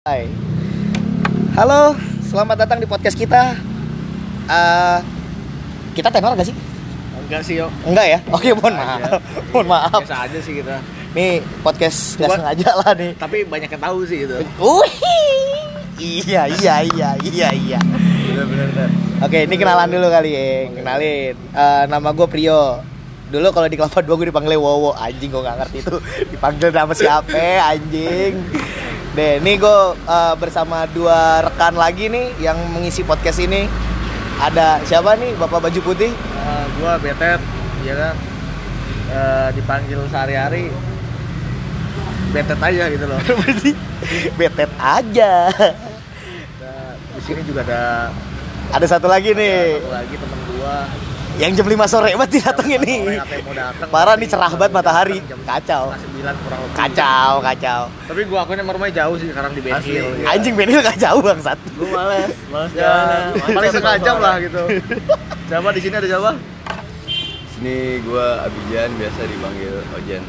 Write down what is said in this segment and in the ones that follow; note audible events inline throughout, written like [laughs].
Hai. Halo, selamat datang di podcast kita. Eh, kita tenor gak sih? Enggak sih yo. Enggak ya? Oke, mohon Biasa maaf. aja. [laughs] mohon maaf. Biasa aja sih kita. Nih podcast nggak Gua- sengaja lah nih. Tapi banyak yang tahu sih gitu. Wih. Iya, iya, iya, iya, iya. Bener bener. bener. Oke, ini kenalan dulu kali ya. Kenalin. Eh, nama gue Prio. Dulu kalau di Kelapa 2 gue dipanggil Wowo. Anjing gue gak ngerti itu dipanggil nama siapa anjing. Deh, ini gue eh, bersama dua rekan lagi nih yang mengisi podcast ini. Ada siapa nih? Bapak baju putih. Eh, gua betet, ya kan. Eh, dipanggil sehari-hari betet aja gitu loh. Betet aja. Nah, di sini juga ada Ada satu lagi ada nih satu lagi temen gua. Yang jam 5 sore banget datang Sore ini. datang, Parah nih cerah banget matahari. Kacau. setengah 9 kurang lebih. Kacau, kacau. Tapi gua akuin emang rumahnya jauh sih sekarang di. Benhil. Iya. Anjing Benil gak jauh bangsat. gue males males Ya, jalan paling setengah jam lah gitu. Siapa di sini ada siapa? sini gue Abijan biasa dipanggil Ojen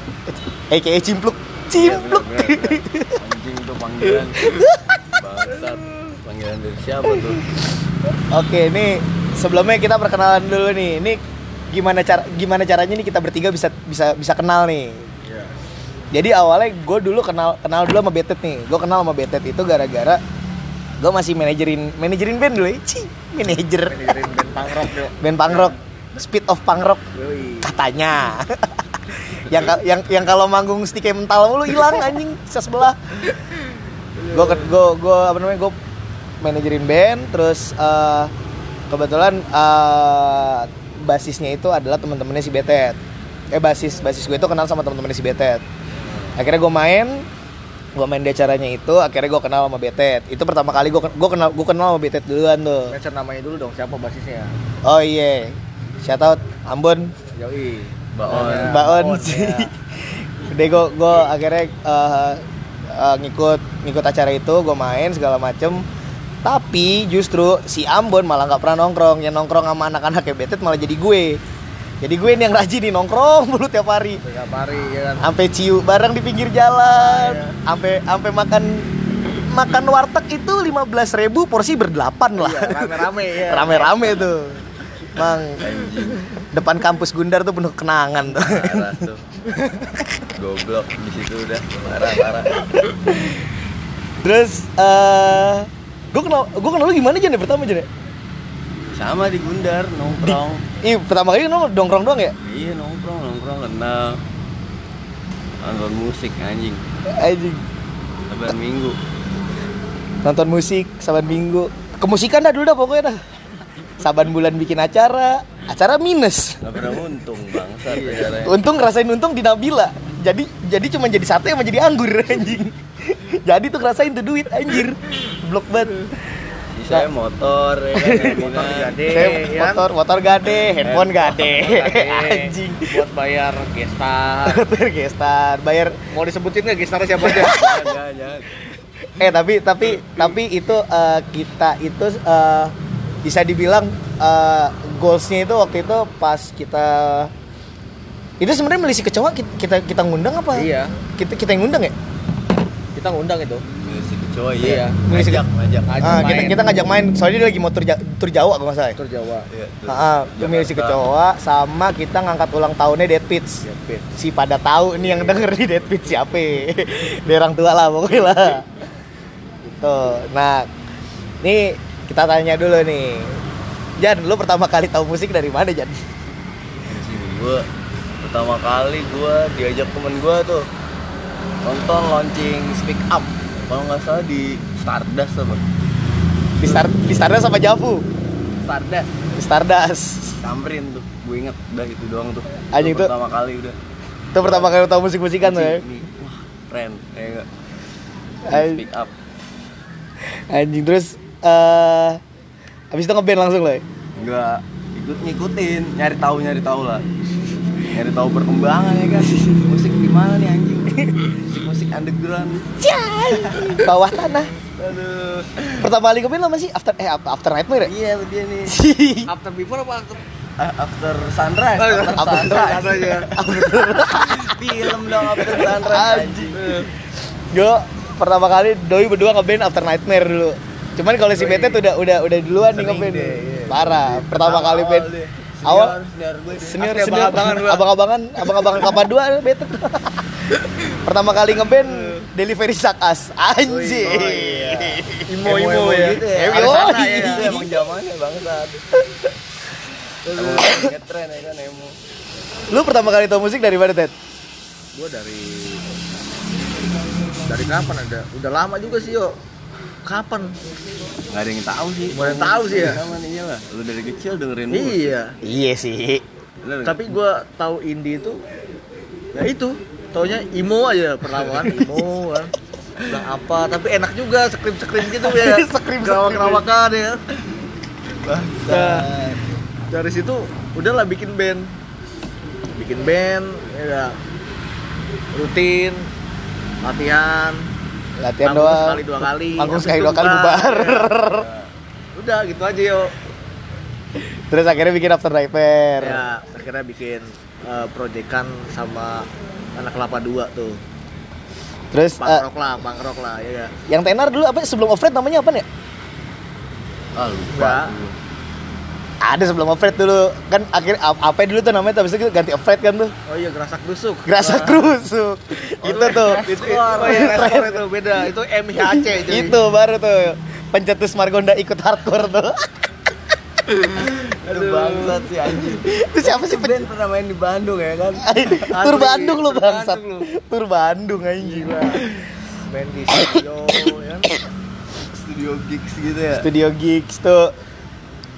AKA cimpluk. Iya, Cimpluk. anjing tuh panggilan [laughs] bangsat panggilan dari siapa tuh Oke, ini sebelumnya kita perkenalan dulu nih. Ini gimana cara gimana caranya nih kita bertiga bisa bisa bisa kenal nih. Iya. Jadi awalnya gue dulu kenal kenal dulu sama Betet nih. Gue kenal sama Betet itu gara-gara gue masih manajerin manajerin band dulu ya. Cih, manajer Manajerin band punk rock yuk. band punk rock, speed of punk rock Yoi. katanya. [laughs] yang yang yang kalau manggung stick mental mulu hilang anjing sebelah. Gue gue gue apa namanya gue manajerin band terus eh, kebetulan eh, basisnya itu adalah teman-temannya si Betet. Eh basis basis gue itu kenal sama teman-temannya si Betet. Akhirnya gue main gue main di acaranya itu akhirnya gue kenal sama Betet itu pertama kali gue gue kenal gue kenal sama Betet duluan tuh Mention namanya dulu dong, siapa basisnya? oh iya shout out Ambon Yoi. Baon Baon sih. ya. [laughs] Udah gue gue akhirnya eh, eh, ngikut ngikut acara itu gue main segala macem tapi justru si Ambon malah nggak pernah nongkrong. Yang nongkrong sama anak-anak kayak betet malah jadi gue. Jadi gue nih yang rajin nih nongkrong [laughs] mulu tiap hari. Tiap hari ya kan. sampai ciu bareng di pinggir jalan. Sampai sampai makan makan warteg itu 15.000 ribu porsi berdelapan lah. Iya, rame-rame ya. [laughs] rame-rame tuh. Mang depan kampus Gundar tuh penuh kenangan tuh. Parah tuh. Goblok di situ udah. Parah. Terus eh gue kenal gue kenal lu gimana aja nih pertama aja nih? sama di Gundar nongkrong Ih pertama kali kenal dongkrong doang ya? iya nongkrong nongkrong kenal nonton musik anjing Anjing. lebaran minggu Nonton musik saban minggu. Kemusikan dah dulu dah pokoknya dah. Saban bulan bikin acara, acara minus. nggak pernah untung bangsat Iya. Untung ngerasain untung di Nabila. Jadi jadi cuma jadi sate sama jadi anggur anjing. [laughs] jadi tuh ngerasain tuh duit anjir. Blok banget. saya motor ya kan [laughs] Motor gade, Saya ya kan? motor motor gade, handphone gade. Anjing. Buat bayar gestar. [laughs] Motor gestar, bayar Mau disebutin nggak gestarnya siapa aja? jangan jangan jangan eh tapi tapi tapi itu eh, kita itu eh, bisa dibilang eh, goalsnya itu waktu itu pas kita itu sebenarnya milisi kecoa kita kita, kita ngundang apa Iya. kita kita yang ngundang ya Kita ngundang itu. musik cowok Iya. iya Musik- ngajak ngajak Ngajak ah, kita main. kita ngajak main soalnya dia lagi mau tur, tur Jawa kalau nggak salah ya. Tur Jawa. Iya, tuh. Ah, ah, milisi Jakarta. kecoa sama kita ngangkat ulang tahunnya Dead Pitch Jepit. si pada tahu ini yang denger di Dead Pitch siapa [laughs] dari orang tua lah pokoknya lah gitu nah nih kita tanya dulu nih Jan lu pertama kali tahu musik dari mana Jan gua pertama kali gua diajak temen gua tuh nonton launching Speak Up. Kalau nggak salah di Stardust apa di Star di Stardust sama Javu? Stardust. Di Stardust. Samperin tuh. Gue inget udah itu doang tuh. Anjing Itu tuh. pertama kali udah. Itu pertama kali lu tahu musik musikan tuh ya? wah keren ya enggak Anjing. Speak Up. Anjing terus eh habis itu ngeband langsung loh ya? enggak ikut ngikutin nyari tahu nyari tahu lah nyari tahu perkembangan ya kan musik gimana nih anjing musik musik underground bawah tanah aduh pertama kali ngeband lama sih after eh after nightmare ya iya dia nih [laughs] After before apa after? After sunrise Oh, after after sunrise sunrise [laughs] aja. film dong after sunrise Anjing. gue pertama kali doi berdua ngeband After Nightmare dulu. Cuman kalau si Doi. Betet udah udah udah duluan nih Sering ngeband. deh, iya. Parah. Pertama kali band. deh. Awal Senior, gue senior senior abang-abangan gua. abang-abangan abang-abangan [laughs] kapan dua Betet. pertama kali ngeband Delivery Sakas. Anjing. Oh, iya. Imo-imo ya. gitu ya. Emo, ya. Itu [laughs] emang zamannya bangsat. Ngetren ya kan emo. Lu pertama kali tau musik dari mana, Ted? Gue dari dari kapan ada? Udah lama juga sih yo. Kapan? Nggak ada yang tahu sih. Nggak ada yang tahu sih ya. Sama nih lah. Lu dari kecil dengerin musik. Iya. Iya sih. Tapi gue tahu indie itu ya itu taunya imo aja pertama kan imo kan bilang apa tapi enak juga skrim skrim gitu ya [laughs] Skrim-skrim. kerawak kerawakan ya Bangsat. dari situ udahlah bikin band bikin band ya rutin latihan Latihan doang. sekali dua kali Manggung habis sekali dua kali bubar. udah gitu aja yo Terus akhirnya bikin After Nightmare. ya akhirnya bikin eh, proyekan sama anak kelapa dua tuh Terus eh, rock lah punk rock lah ya ya yang tenar dulu apa sebelum Offred namanya apa ya? Ah, lupa. Ada sebelum Offred dulu. Kan akhir ap- apa dulu tuh namanya habis itu ganti Offred kan tuh. oh iya gerasak dusuk Gerasa Wah. krusuk. itu tuh. itu oh iya Reskor itu beda itu MHC jadi [laughs] itu baru tuh. Pencetus Margonda ikut hardcore tuh. Aduh bangsat sih anjing. itu siapa sih band pernah main di Bandung ya kan? [laughs] Tur Bandung lu bangsat. Tur Bandung anjing. main di studio ya kan Studio gigs gitu ya. Studio gigs tuh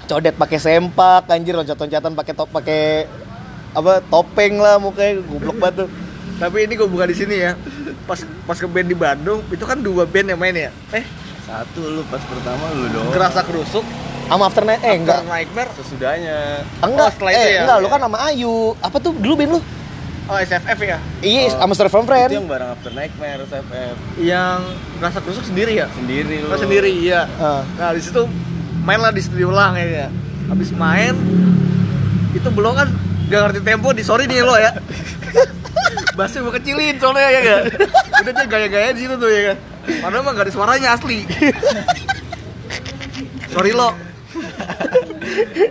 codet pakai sempak anjir loncat-loncatan pakai top pakai apa topeng lah mukanya goblok banget tuh. tapi ini gue buka di sini ya pas pas ke band di Bandung itu kan dua band yang main ya eh Satu lu pas pertama lu dong. gerasak rusuk Sama After Night eh enggak. After Nightmare Sesudahnya. Enggak, Oh, setelah itu eh, ya? enggak, lu kan sama Ayu. Apa tuh dulu band lu? oh SFF ya Iya, Oh, sama Story from Itu Friend. yang bareng After Nightmare SFF yang gerasak rusuk sendiri ya sendiri lu. Oh sendiri iya Ah. nah di situ main lah di studio ulang ya habis main itu belum kan gak ngerti tempo di sorry nih lo ya [laughs] Bassnya gue kecilin soalnya ya kan Udah dia gaya-gaya di situ tuh ya kan Padahal mah gak ada suaranya asli Sorry lo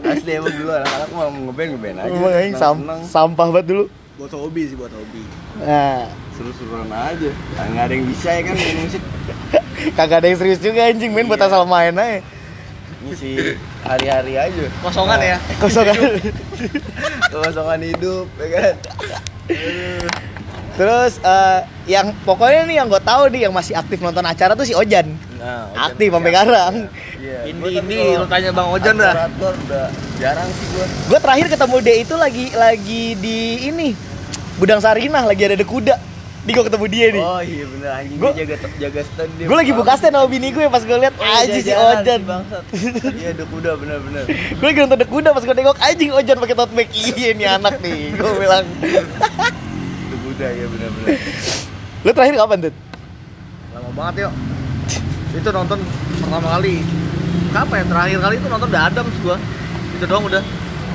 Asli emang dulu anak-anak mau ngeband ngeband aja. Emang anjing sam sampah banget dulu. Buat hobi sih buat hobi Nah, Seru-seruan aja. Nah, nggak ada yang bisa ya kan main musik. kagak ada yang serius juga anjing main buat asal main aja. Ngisi hari-hari aja. Kosongan ya [laughs] Kosongan. Kosongan hidup ya kan. Terus eh, yang pokoknya nih yang gue tahu nih yang masih aktif nonton acara tuh si Ojan. Nah, Aktif sampai sekarang. Iya. Indi kalau lo tanya Bang Ojan dah udah jarang sih gua. Gue terakhir ketemu dia itu lagi lagi di ini Gudang Sarinah lagi ada de kuda. Di gue ketemu dia nih. Oh iya bener anjing. Gua- dia jaga jaga stand dia. gue lagi buka stand sama bini gue pas gue liat Oh, iya, aja si Ojan. Iya udah kuda bener-bener. [laughs] gue lagi nonton de kuda pas gue nengok anjing Ojan pakai tote bag. Iya nih anak nih gue bilang. [laughs] Udah kuda ya bener-bener. lu terakhir kapan tuh Lama banget yuk. Itu nonton pertama kali. Kapan ya? Terakhir kali itu nonton The Adams gua. Itu doang udah.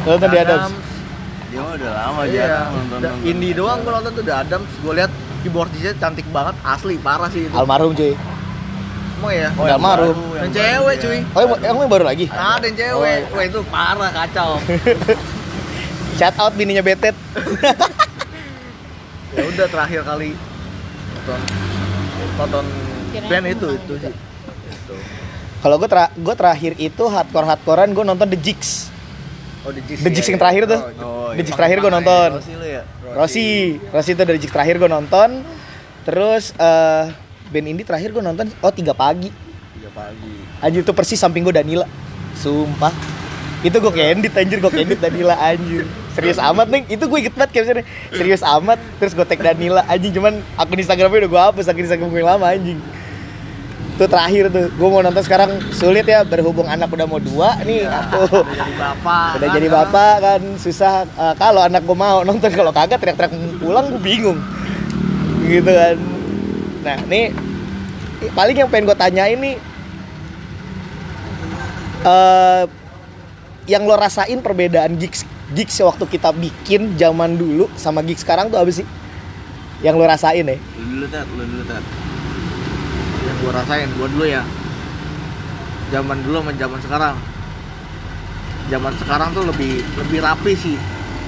Nonton di The Adams? Dia udah lama Iya, jarang nonton The Indie doang gua nonton tuh The Adams. Gua lihat keyboardisnya cantik banget Asli, parah sih itu. Almarhum cuy. Emang ya? Udah almarhum. Yang cewek cuy. Oh yang, yang yang baru lagi? Ada yang cewek. Wah itu parah, kacau. [laughs] Shout out bininya betet. [laughs] Ya udah terakhir kali. Nonton. Nonton band itu, itu sih. Itu. kalau gue tra gue terakhir itu hardcore hardcorean gue nonton The Jigs Oh, The Jigs The ya, Jigs ya. yang terakhir tuh. Oh, The iya. Jigs terakhir gue nonton. Rossi lu ya? Rossi. Rossi. Itu dari Jigs terakhir gue nonton. Terus eh band indie terakhir gue nonton oh tiga pagi. Tiga pagi. anjir itu persis samping gue Danila. Sumpah. Itu gue candid anjir gue candid Danila anjir. Serius amat nih itu gue inget banget captionnya serius amat. Terus gue tag Danila. Anjing cuman akun Instagramnya udah gue hapus akun Instagram gue yang lama anjing itu terakhir tuh. Gue mau nonton sekarang sulit ya berhubung anak udah mau dua nih. Aku Udah jadi bapak. udah kan, jadi bapak kan susah. Eh, kalau anak gue mau nonton kalau kagak teriak-teriak pulang gue bingung. Gitu kan. Nah nih paling yang pengen gue tanyain nih eh yang lo rasain perbedaan gigs gigs waktu kita bikin zaman dulu sama gigs sekarang tuh apa sih? Yang lo rasain ya? Lu dulu tat, lu dulu tat. Gue rasain gue dulu ya. Zaman dulu sama zaman sekarang. Zaman sekarang tuh lebih lebih rapi sih.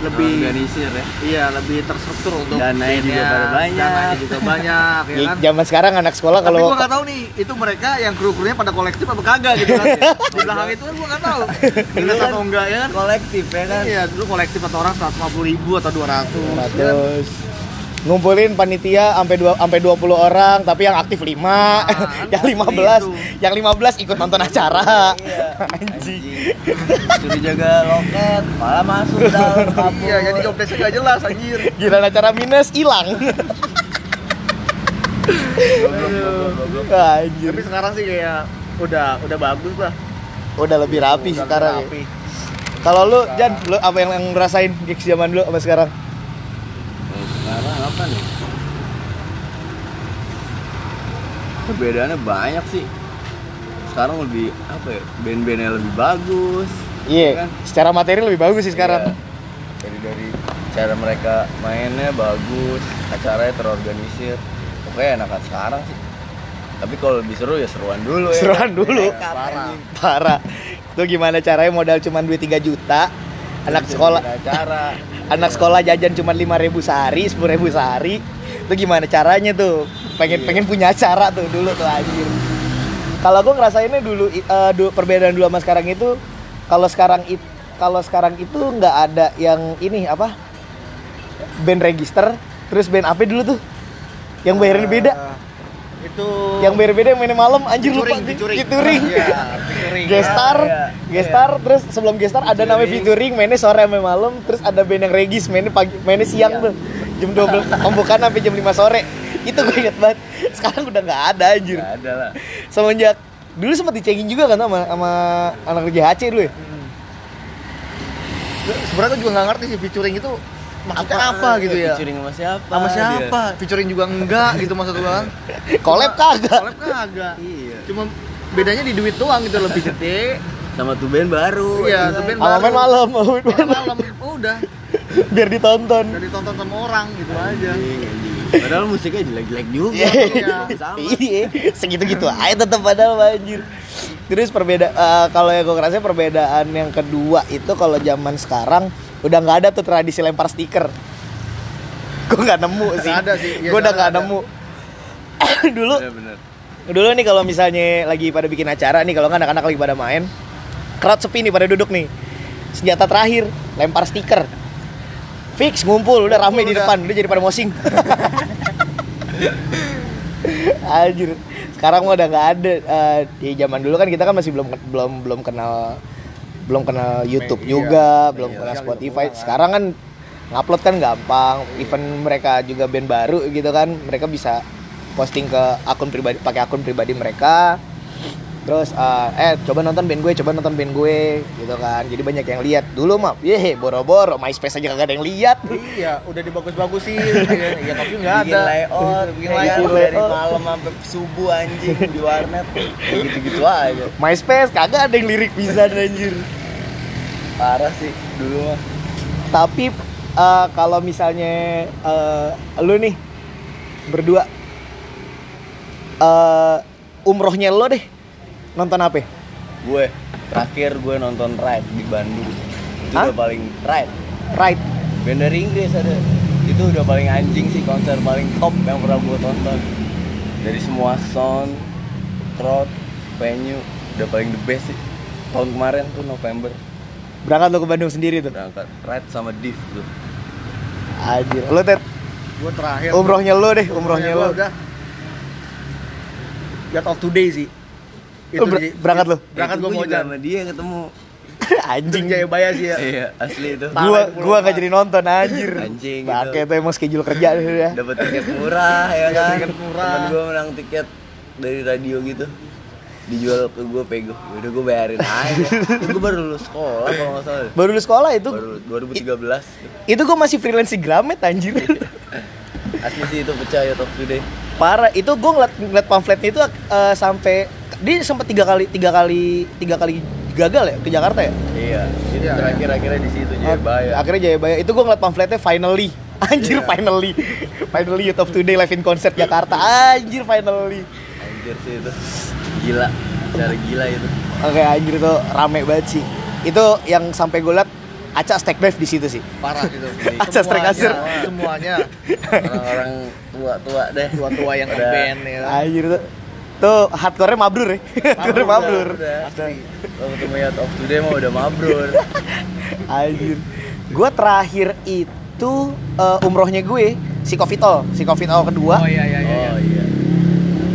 Lebih organisir ya. Iya lebih terstruktur untuk Dananya juga pada banyak. dananya juga banyak [laughs] ya kan? Zaman sekarang anak sekolah tapi kalau gue nggak tahu nih itu mereka yang kru krunya pada kolektif apa kagak gitu kan? [laughs] Di belakang itu kan gue nggak tahu. Jelas kan atau enggak ya kan? Kolektif ya kan? Iya dulu kolektif atau orang 150 ribu atau 200 ya kan? Terus ngumpulin panitia sampai dua sampai 20 orang tapi yang aktif 5 kan [laughs] yang 15 gitu. yang 15 ikut nonton acara. Iya. anjing. Suruh jaga loket malah masuk [laughs] dalam kabur iya jadi job desk nggak jelas anjir. Gila acara minus hilang. [laughs] Anjir tapi sekarang sih kayak udah udah bagus lah. Udah lebih rapi Udah sekarang ya. rapi. kalau lu Jan lu apa yang, yang ngerasain gigs zaman dulu sama sekarang sekarang apa nih perbedaannya banyak sih sekarang lebih apa ya band-bandnya lebih bagus iya kan? secara materi lebih bagus sih sekarang Iya. dari dari cara mereka mainnya bagus acaranya terorganisir pokoknya enakan sekarang sih tapi kalau lebih seru ya seruan dulu ya Seruan kan? dulu. Nekat, Parah. parah itu gimana caranya modal cuma duit 3 juta anak Bisa sekolah acara anak sekolah jajan cuma lima ribu sehari sepuluh ribu sehari. Itu gimana caranya tuh? Pengen Iya. pengen punya acara tuh dulu tuh anjir. Kalau gue ngerasainnya dulu du- perbedaan dulu sama sekarang itu kalau sekarang itu kalau sekarang itu nggak ada yang ini apa? Band register terus band apa dulu tuh yang bayarin beda. Eh, itu yang bayar beda yang mainnya malam anjir lupa Featuring, featuring Iya, [laughs] gestar iya. gestar terus sebelum gestar ada namanya featuring mainnya sore sampai malam terus ada band yang regis mainnya pagi mainnya siang tuh. Jam 12 [laughs] pembukaan sampai jam 5 sore. Itu gue inget banget. Sekarang udah nggak ada anjir. Nggak ada lah. Semenjak dulu sempat dicengin juga kan sama sama anak kerja HC dulu ya? Sebenarnya gue juga nggak ngerti sih featuring itu maksudnya apa, gitu ya? Featuring sama siapa? Sama dia? siapa? Featuring juga enggak gitu maksud gue kan [laughs] collab kagak. collab kagak. Iya. Cuma bedanya di duit doang gitu lebih gede. Sama tuh band baru. Iya, ya tuh kan? band sama main malam. Malam malam. Udah. [laughs] Biar ditonton. Udah ditonton sama orang gitu aja. Anjing, anjing. padahal musiknya jelek-jelek juga. Iya. sama iya. Segitu-gitu aja tetap padahal anjir. Terus perbeda eh, kalau yang gue ngerasa perbedaan yang kedua itu kalau zaman sekarang udah nggak ada tuh tradisi lempar stiker. Gue nggak nemu sih. ada sih, iya, gue udah nggak nemu. [coughs] Dulu bener-bener dulu nih kalau misalnya lagi pada bikin acara nih kalau nggak anak-anak lagi pada main crowd sepi nih pada duduk nih. Senjata terakhir lempar stiker. Fix ngumpul udah rame di depan udah jadi pada mosing. Anjir. Sekarang mah udah nggak ada. Eh, di zaman dulu kan kita kan masih belum belum belum kenal belum kenal YouTube Media, juga, belum media kenal sosial Spotify. juga kan. Sekarang kan ngupload kan gampang. Even mereka juga band baru gitu kan, mereka bisa posting ke akun pribadi pakai akun pribadi mereka. Terus eh, eh coba nonton band gue, coba nonton band gue gitu kan. Jadi banyak yang lihat. Dulu mah, ye boro-boro MySpace aja kagak ada yang lihat. iya udah dibagus-bagusin ya, tapi nggak bikin ada layout bikin ya kan? layout layout. dari malam sampai subuh anjing di warnet gitu-gitu aja MySpace kagak ada yang lirik bisa anjir. Parah sih dulu mah. Tapi eh, kalau misalnya eh, lu nih berdua eh umrohnya lo deh nonton apa? gue terakhir gue nonton Ride di Bandung. Itu Hah? udah paling Ride. Right. band dari Inggris ada. Itu udah paling anjing sih konser paling top yang pernah gue tonton. Dari semua sound crowd venue udah paling the best sih. Tahun kemarin tuh November Berangkat lo ke Bandung sendiri tuh. berangkat Ride sama Div tuh Anjir. Lo Ted, gue terakhir umrohnya lo deh, umrohnya lo. udah Yacht of Today sih Lu ber- di- berangkat lo? berangkat Itu gue mau jalan sama dia ketemu [laughs] Anjing. Jayabaya sih ya iya asli itu. Gua itu gua gak jadi nonton anjir. Anjing, gitu. tuh emang schedule kerja deh ya. dapat tiket murah ya Dapat kan tiket murah. temen gue menang tiket dari radio gitu dijual ke gue pego udah gue bayarin aja [laughs] gue baru lulus sekolah kalau nggak salah Baru lu sekolah itu. baru 2013 Itu gua masih freelance di Gramet anjir. [laughs] asli sih itu pecah ya top today Parah, itu gua ngeliat, ngeliat pamfletnya itu eh, sampai dia sempat tiga kali tiga kali tiga kali gagal ya ke Jakarta ya. iya itu Iya, terakhir akhirnya di situ Jayabaya Akhirnya Jayabaya. Itu gua ngeliat pamfletnya finally. [laughs] Anjir Iya. finally. finally Youth of Today live in concert Jakarta. Anjir finally. anjir sih itu gila cara gila itu Oke anjir itu rame banget sih. Itu yang sampai gue liat Aca stack dive di situ sih. Parah gitu. Acas strike kasir. Semuanya orang-orang tua-tua deh tua-tua yang Udah. ngeband ya. kan. Anjir tuh. Tuh hardcore-nya mabrur ya. Hardcore mabrur. kalau ketemu Yacht of Today mah udah mabrur [laughs] Anjir. Gue terakhir itu eh, umrohnya gue si Covid All, si Covid All kedua. Oh iya iya iya. oh iya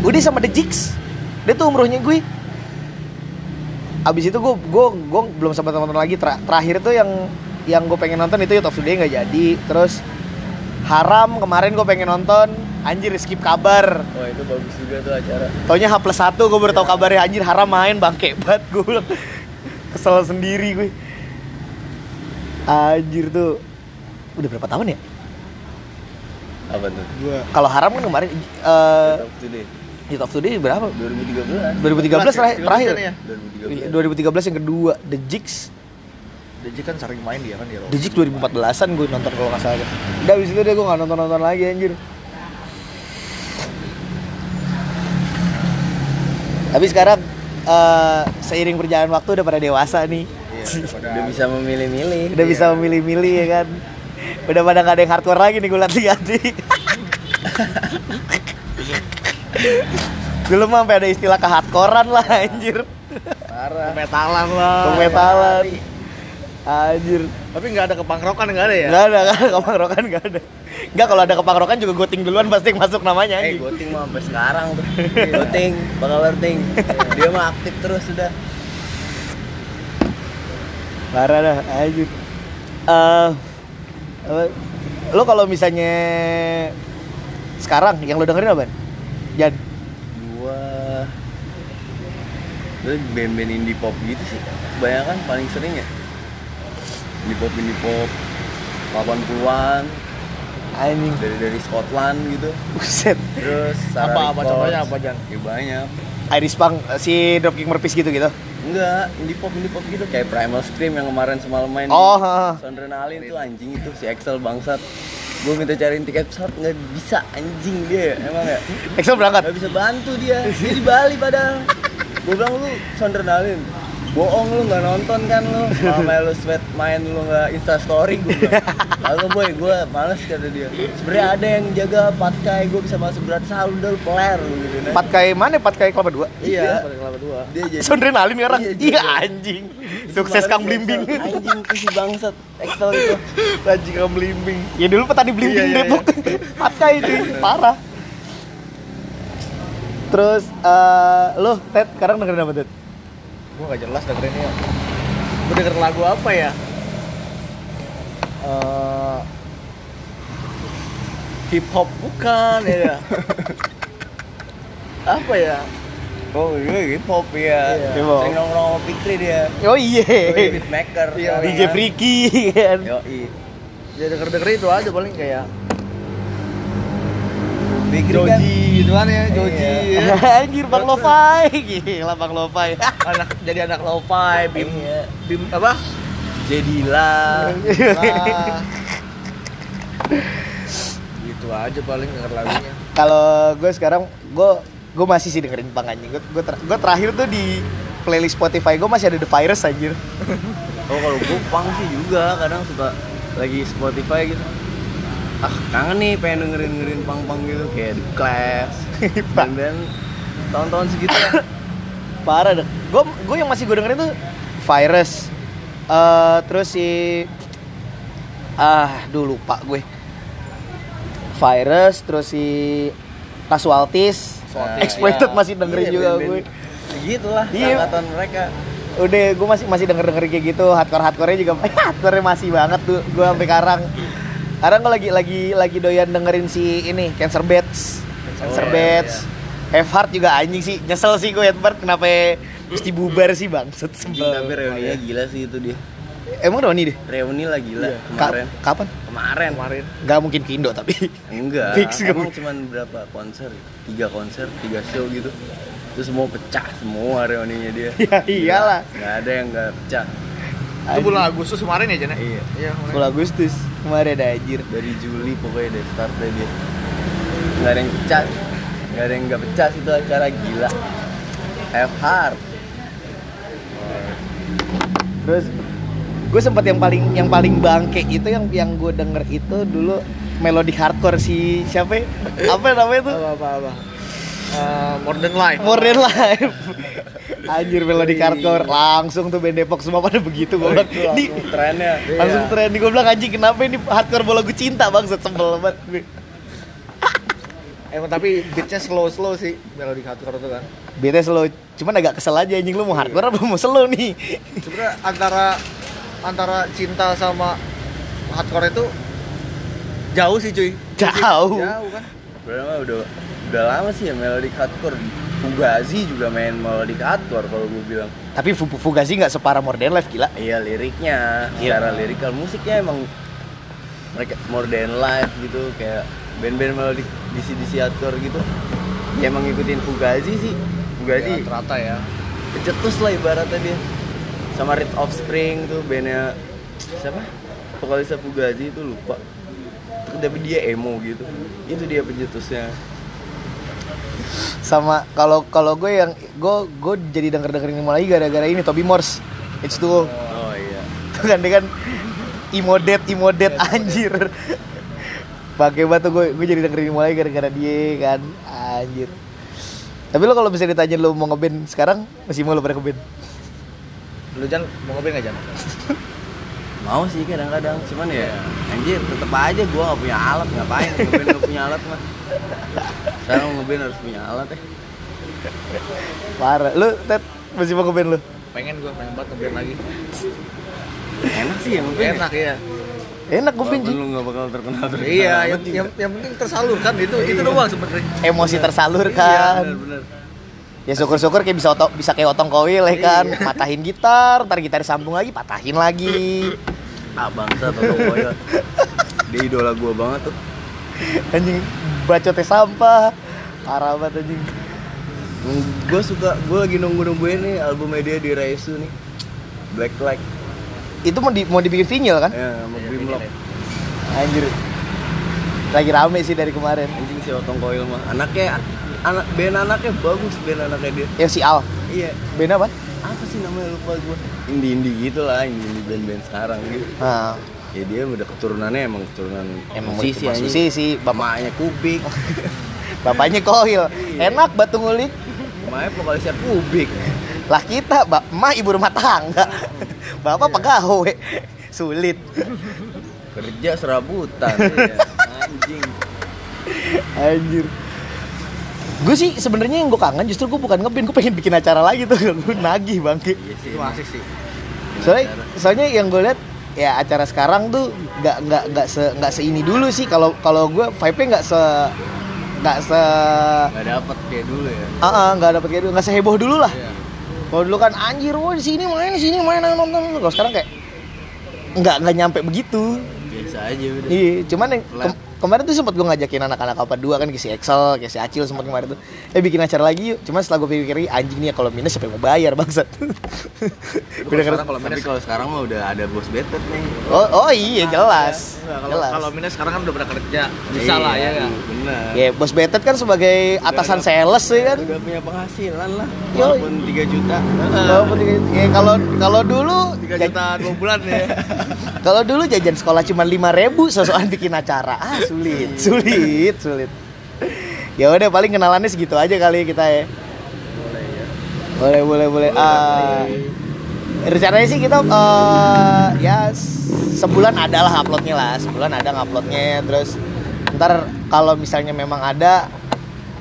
Udah sama The Jigs. Dia tuh umrohnya gue. Abis itu gue gue gue belum sempat nonton lagi. Ter- terakhir tuh yang yang gue pengen nonton itu Youth of Today nggak jadi. Terus Haram kemarin gue pengen nonton. Anjir skip kabar. wah itu bagus juga tuh acara Taunya H plus 1 gue baru tau kabarnya anjir Haram main bangke banget gue bilang Kesel sendiri gue Anjir tuh Udah berapa tahun ya? apa tuh Gua Kalau Haram kan kemarin Today Youth of Today berapa? 2013 2013 terakhir, terakhir. ya. 2013 Iya, 2013 yang kedua The Jigs. Deji kan sering main dia kan dia. The Jigs 2014an gue nonton kalau nggak salah. Udah abis itu deh gue nggak nonton-nonton lagi anjir. Tapi sekarang eh, seiring berjalan waktu udah pada dewasa nih. [laughs] Udah bisa memilih-milih. Udah bisa memilih-milih ya kan? Udah pada nggak ada yang hardcore lagi nih gue ganti [laughs] dulu mah sampai ada istilah kehardcorean lah anjir parah Metalan lah. kemetalan anjir Tapi nggak ada kepangrokan nggak ada ya? nggak ada nggak ada kepangrokan nggak ada nggak kalau ada kepangrokan juga goting duluan pasti masuk namanya Eh, Goting mah sampai sekarang tuh. Goting, apa kabar Ting? Dia mah aktif terus sudah. parah dah anjir Eh, apa, lo kalau misalnya sekarang yang lo dengerin apa Jan Gua Lu band-band indie pop gitu sih. Kebanyakan paling sering ya. Indie pop indie pop 80-an anjing dari dari Scotland gitu. buset Terus Sarah Apa apa Records. contohnya apa Jan? Ya banyak. Iris Pang si Dropkick Murphys gitu gitu Enggak, indie pop indie pop gitu kayak Primal Scream yang kemarin semalam main Oh, di ha, ha. Sondrenalin tuh anjing itu si Excel bangsat. Gue minta cariin tiket pesawat nggak bisa anjing dia emang ya. Excel berangkat? Gak bisa bantu dia, dia di Bali padahal. Gue bilang lu sondrenalin Bohong lu gak nonton kan lu? Sama lu sweat main lu gak instastory gue bilang. Lalu boy, gue males kata dia. Sebenarnya ada yang jaga patkai, gue bisa masuk berat sahur udah lu peler lu gitu nah. Patkai mana Patkai Kelapa 2? Iya, Pada kelapa dua. dia jadi Sondrenalin sekarang? Iya, Iya anjing. Sukses Kang Blimbing. Anjing tuh si bangsat. Excel itu. Anjing Kang Blimbing. Ya dulu petani Blimbing Iya, iya, Depok Patkai itu parah. Terus eh lo Ted sekarang dengerin apa Ted? Gua nggak jelas dengerinnya. Gua denger lagu apa ya? Eh hip hop bukan ya. [laughs] apa ya? Oh iya hip hop ya Hip hop. Sering nongkrong sama Fikri dia Oh iya Beatmaker Iya, DJ kan. Freaky kan Yoi Ya denger denger itu aja paling kayak Fikri kan Joji gitu kan ya, Joji. Iya. ya. [laughs] Anjir Bang Lofai Gila Bang Lofai [laughs] anak jadi anak lo-fi, bim, Iya. bim apa? Jadilah Lah. [laughs] gitu aja paling denger lagunya. Kalau gue sekarang gue gue masih sih dengerin pang anjing. Gue gue, ter- gue terakhir tuh di playlist Spotify gue masih ada The Virus anjir. Oh kalau gue pang sih juga kadang suka lagi Spotify gitu Ah kangen nih pengen dengerin dengerin pang pang gitu kayak The Clash [laughs] dan dan tahun-tahun segitu ya Parah deh. Gue gue yang masih gue dengerin tuh Virus. Eh terus si ah, duh lupa gue. Virus terus si Casualties, Nah, Exploited iya. masih dengerin Iya, juga band-band gue. Segitu lah Iya. angkatan mereka Udah gue masih masih denger dengerin kayak gitu, hardcore hardcore juga [laughs] hardcore masih banget tuh gue sampai sekarang. Sekarang gue lagi lagi lagi doyan dengerin si ini Cancer Bats, Cancer Oh, iya, Bats, Have Heart juga anjing sih, nyesel sih gue Have Heart kenapa mesti bubar sih bang, set sebel. tapi reuninya gila sih itu dia. Emang nih deh? Reuni lah gila. Ka- kemarin. kapan? Kemarin. Kemarin. Gak mungkin ke Indo tapi Enggak, [laughs] Fix emang cuman berapa konser? Tiga konser, tiga show gitu. Terus semua pecah semua reuninya dia. [laughs] Ya iyalah. Gak ada yang gak pecah itu bulan Agustus kemarin ya Jan ya? Iya Iya. Bulan Agustus kemarin ada anjir Dari Juli pokoknya deh startnya dia Gak ada yang pecah nggak ada yang nggak pecah itu acara gila Have heart Terus gue sempat yang paling yang paling bangke itu yang yang gue denger itu dulu melodic hardcore si siapa? ya? [laughs] Apa namanya tuh? apa apa apa Eh, modern life. More Than Life. [laughs] Anjir melodic hardcore langsung tuh band Depok semua pada begitu gue bilang. Di langsung trennya. [laughs] langsung Iya. tren gue bilang anjing kenapa ini hardcore bola gue cinta banget sebel banget. [laughs] Emang tapi beatnya slow slow sih melodi hardcore itu kan. Bete slow, cuman agak kesel aja anjing. Lu mau hardcore apa mau slow nih? sebenarnya antara antara cinta sama hardcore itu jauh sih cuy. Jauh. jauh kan. Berarti mah udah udah lama sih ya melodic hardcore Fugazi juga main melodic hardcore kalau gue bilang Tapi Fu- Fugazi nggak separah More Than Life gila. Iya liriknya, Iya. secara lirikal musiknya emang mereka more than life gitu kayak band-band melodic DC DC hardcore gitu. Ya emang ngikutin Fugazi sih. Fugazi ya, terata ya kecetus lah ibaratnya dia. Sama Red Offspring tuh bandnya siapa? Vokalisnya Fugazi itu lupa. Tapi dia emo gitu. Itu dia pencetusnya. Sama kalau kalau gue yang gue gue jadi denger dengerin ini lagi gara-gara ini Toby Morse. It's tuh Oh iya. Tuh kan dia kan imodet imodet anjir. Pakai batu gue gue jadi dengerin mulai gara-gara dia kan anjir. Tapi lo kalau bisa ditanya lo mau ngeband sekarang masih mau lo pada ngeband? lu Jan mau ngobrol nggak Jan Mau sih kadang-kadang, cuman ya anjir tetep aja gua nggak punya alat ngapain ngeband nggak punya alat mah. Sekarang ngeband harus punya alat ya. [laughs] Parah. Lo Ted masih mau ngeband lo? pengen gue pengen banget ngeband lagi Enak sih ya ngeband. enak ya Enak ngeband Walaupun Ji. lu nggak bakal terkenal terkenal. iya yang, juga. yang, yang penting tersalurkan itu itu doang sebenarnya Emosi Iya, tersalurkan. bener-bener. Ya syukur-syukur kayak bisa otong, bisa kayak otong koil ya kan. Matahin gitar, ntar gitar sambung lagi, patahin lagi. Ah bangsa Toto Koyo. [laughs] Dia idola gua banget tuh. Anjing bacotnya sampah. Parah banget anjing. Gue suka, gue lagi nunggu-nungguin nih albumnya dia di Raisu nih Black Flag Itu mau di, mau dibikin vinyl kan? Ya, sama Grimlock Anjir. Lagi rame sih dari kemarin. Anjing si Otong Koil mah Anaknya, anak band anaknya bagus band anaknya dia Yang si Al. Iya Band apa? Apa sih namanya lupa gue Indie-indie gitu lah, indie-indie band-band sekarang gitu Nah, Ya dia udah keturunannya emang keturunan emang musisi musisi, [laughs] Bapaknya Kubik bapaknya koil. Enak batu ngulik. Emaknya vokalisnya Kubik Lah kita, bap, emak ibu rumah tangga. Bapak pegawai. Sulit. Kerja serabutan [laughs] iya. Anjing Anjir. Gue sih sebenarnya yang gue kangen justru gue bukan ngeband, gue pengen bikin acara lagi tuh. [laughs] Gue nagih bangke. Iya sih asik sih Soalnya, soalnya yang gue lihat ya acara sekarang tuh nggak nggak nggak se nggak seini dulu sih. Kalau kalau gue vibe-nya nggak se nggak se Gak dapet kayak dulu ya? Ah ah, nggak dapet kayak dulu. Nggak seheboh dulu lah. Iya. kalau dulu kan anjir wah di sini main di sini main nonton. Kalau sekarang kayak nggak nggak nyampe begitu. Biasa aja udah. Iya cuman yang. Kem- kemarin tuh sempat gue ngajakin anak-anak apa dua kan si Excel si Acil sempat kemarin tuh. Eh bikin acara lagi yuk. Cuman setelah gue pikir anjing nih ya kalau minus siapa yang mau bayar bangsat. [laughs] Udah sekarang kalau minus kalau sekarang mah udah ada bos betet nih. Oh oh iya jelas. Nggak, kalau jelas. kalau minus sekarang kan udah pernah kerja. Bisa Iya, lah ya kan? Bener. ya bos betet kan sebagai atasan sales ya kan? Udah punya penghasilan lah. Walaupun 3 juta. Walaupun tiga- ya kalau kalau dulu 3 jaj- juta dua bulan ya. [laughs] Kalau dulu jajan sekolah cuma lima ribu sosokan bikin acara. Ah sulit sulit sulit. Ya udah paling kenalannya segitu aja kali kita ya. Boleh boleh boleh ah rencananya sih kita eh, ya sebulan ada lah uploadnya lah. Sebulan ada nguploadnya. Terus ntar kalau misalnya memang ada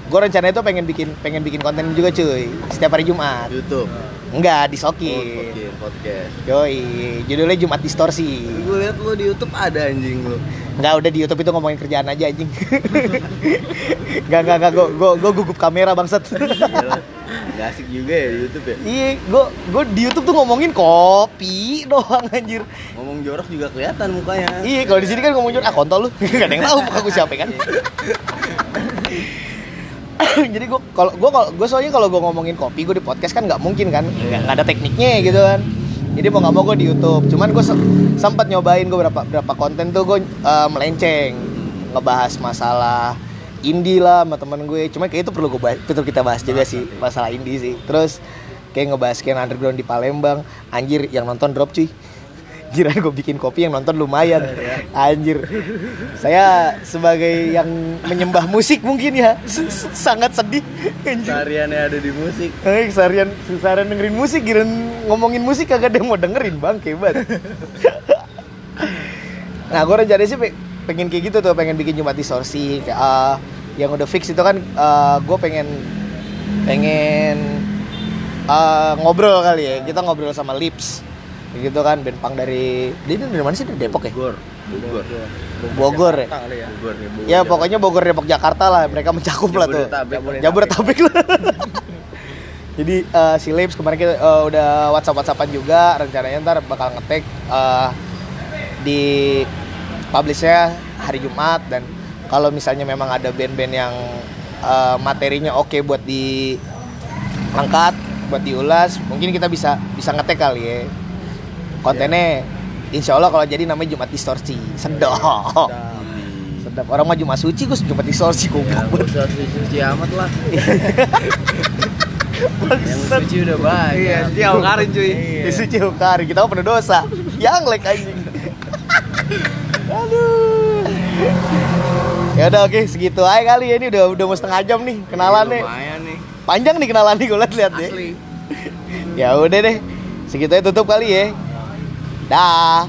gue rencananya tuh pengen bikin pengen bikin konten juga cuy. Setiap hari Jumat. YouTube enggak Oh, disokin podcast, podcast. Yoi, judulnya Jumat Distorsi. Gue liat lu di YouTube ada anjing lu Enggak udah di YouTube itu ngomongin kerjaan aja anjing. [laughs] Enggak enggak enggak gua, gua gugup kamera bangsat. [laughs] Gila. Gak asik juga ya di YouTube ya Iya, gua gua di YouTube tuh ngomongin kopi doang anjir. Ngomong jorok juga kelihatan mukanya Iya, kalau di sini kan ngomongin ah kontol lu. [laughs] Enggak ada yang tahu muka gua siapa kan. [laughs] Jadi gua kalau gua kalau gua soalnya kalau gua ngomongin kopi gua di podcast kan nggak mungkin kan, nggak nggak ada tekniknya gitu kan. Jadi mau nggak mau gua di YouTube. Cuman gua se- sempat nyobain gua berapa berapa konten tuh gua eh, melenceng. Ngebahas masalah indie lah sama temen gue. Cuma kayak itu perlu gue bahas, perlu kita bahas juga sih masalah indie sih. Terus kayak ngebahas kayak underground di Palembang. Anjir yang nonton drop cuy Kira [laughs] gue bikin kopi yang nonton lumayan Anjir Saya sebagai yang menyembah musik mungkin ya Sangat sedih Anjir Tariannya ada di musik. Eh, seharian seharian dengerin musik, kira ngomongin musik kagak ada yang mau dengerin bang, hebat. [laughs] nah, gue rencananya sih pe- pengen kayak gitu tuh, pengen bikin Jumat distorsi. Kayak, eh, yang udah fix itu kan, gue pengen pengen eh, ngobrol kali ya. Kita ngobrol sama Lips, gitu kan, band punk dari, dia ini dari mana sih? Dari Depok ya? Bogor. Bogor. Bogor ya. ya Bogor nih, Bogor. Ya pokoknya Bogor Depok Jakarta lah mereka mencakup lah tuh. Jabodetabek. Lah. [laughs] Jadi eh, si Lips kemarin kita eh, udah WhatsApp WhatsAppan juga rencananya ntar bakal ngetek eh, di publishnya hari Jumat dan kalau misalnya memang ada band-band yang eh, materinya oke buat diangkat buat diulas mungkin kita bisa bisa ngetek kali ya kontennya Insya Allah kalau jadi namanya Jumat Distorsi. Sedap. Sedap. Orang mah Jumat Suci gus. Jumat Distorsi Ya, goblok. Nggak usah suci amat lah. Yang suci udah banyak. iya dia karin cuy. Di suci hukari kita penuh dosa. Yang like anjing. Aduh. Ya udah oke. Segitu aja kali ya. Ini udah udah mau setengah jam nih kenalan nih. nih. panjang nih kenalan nih gue liat liat deh asli. Ya udah deh. Segitu aja tutup kali ya dah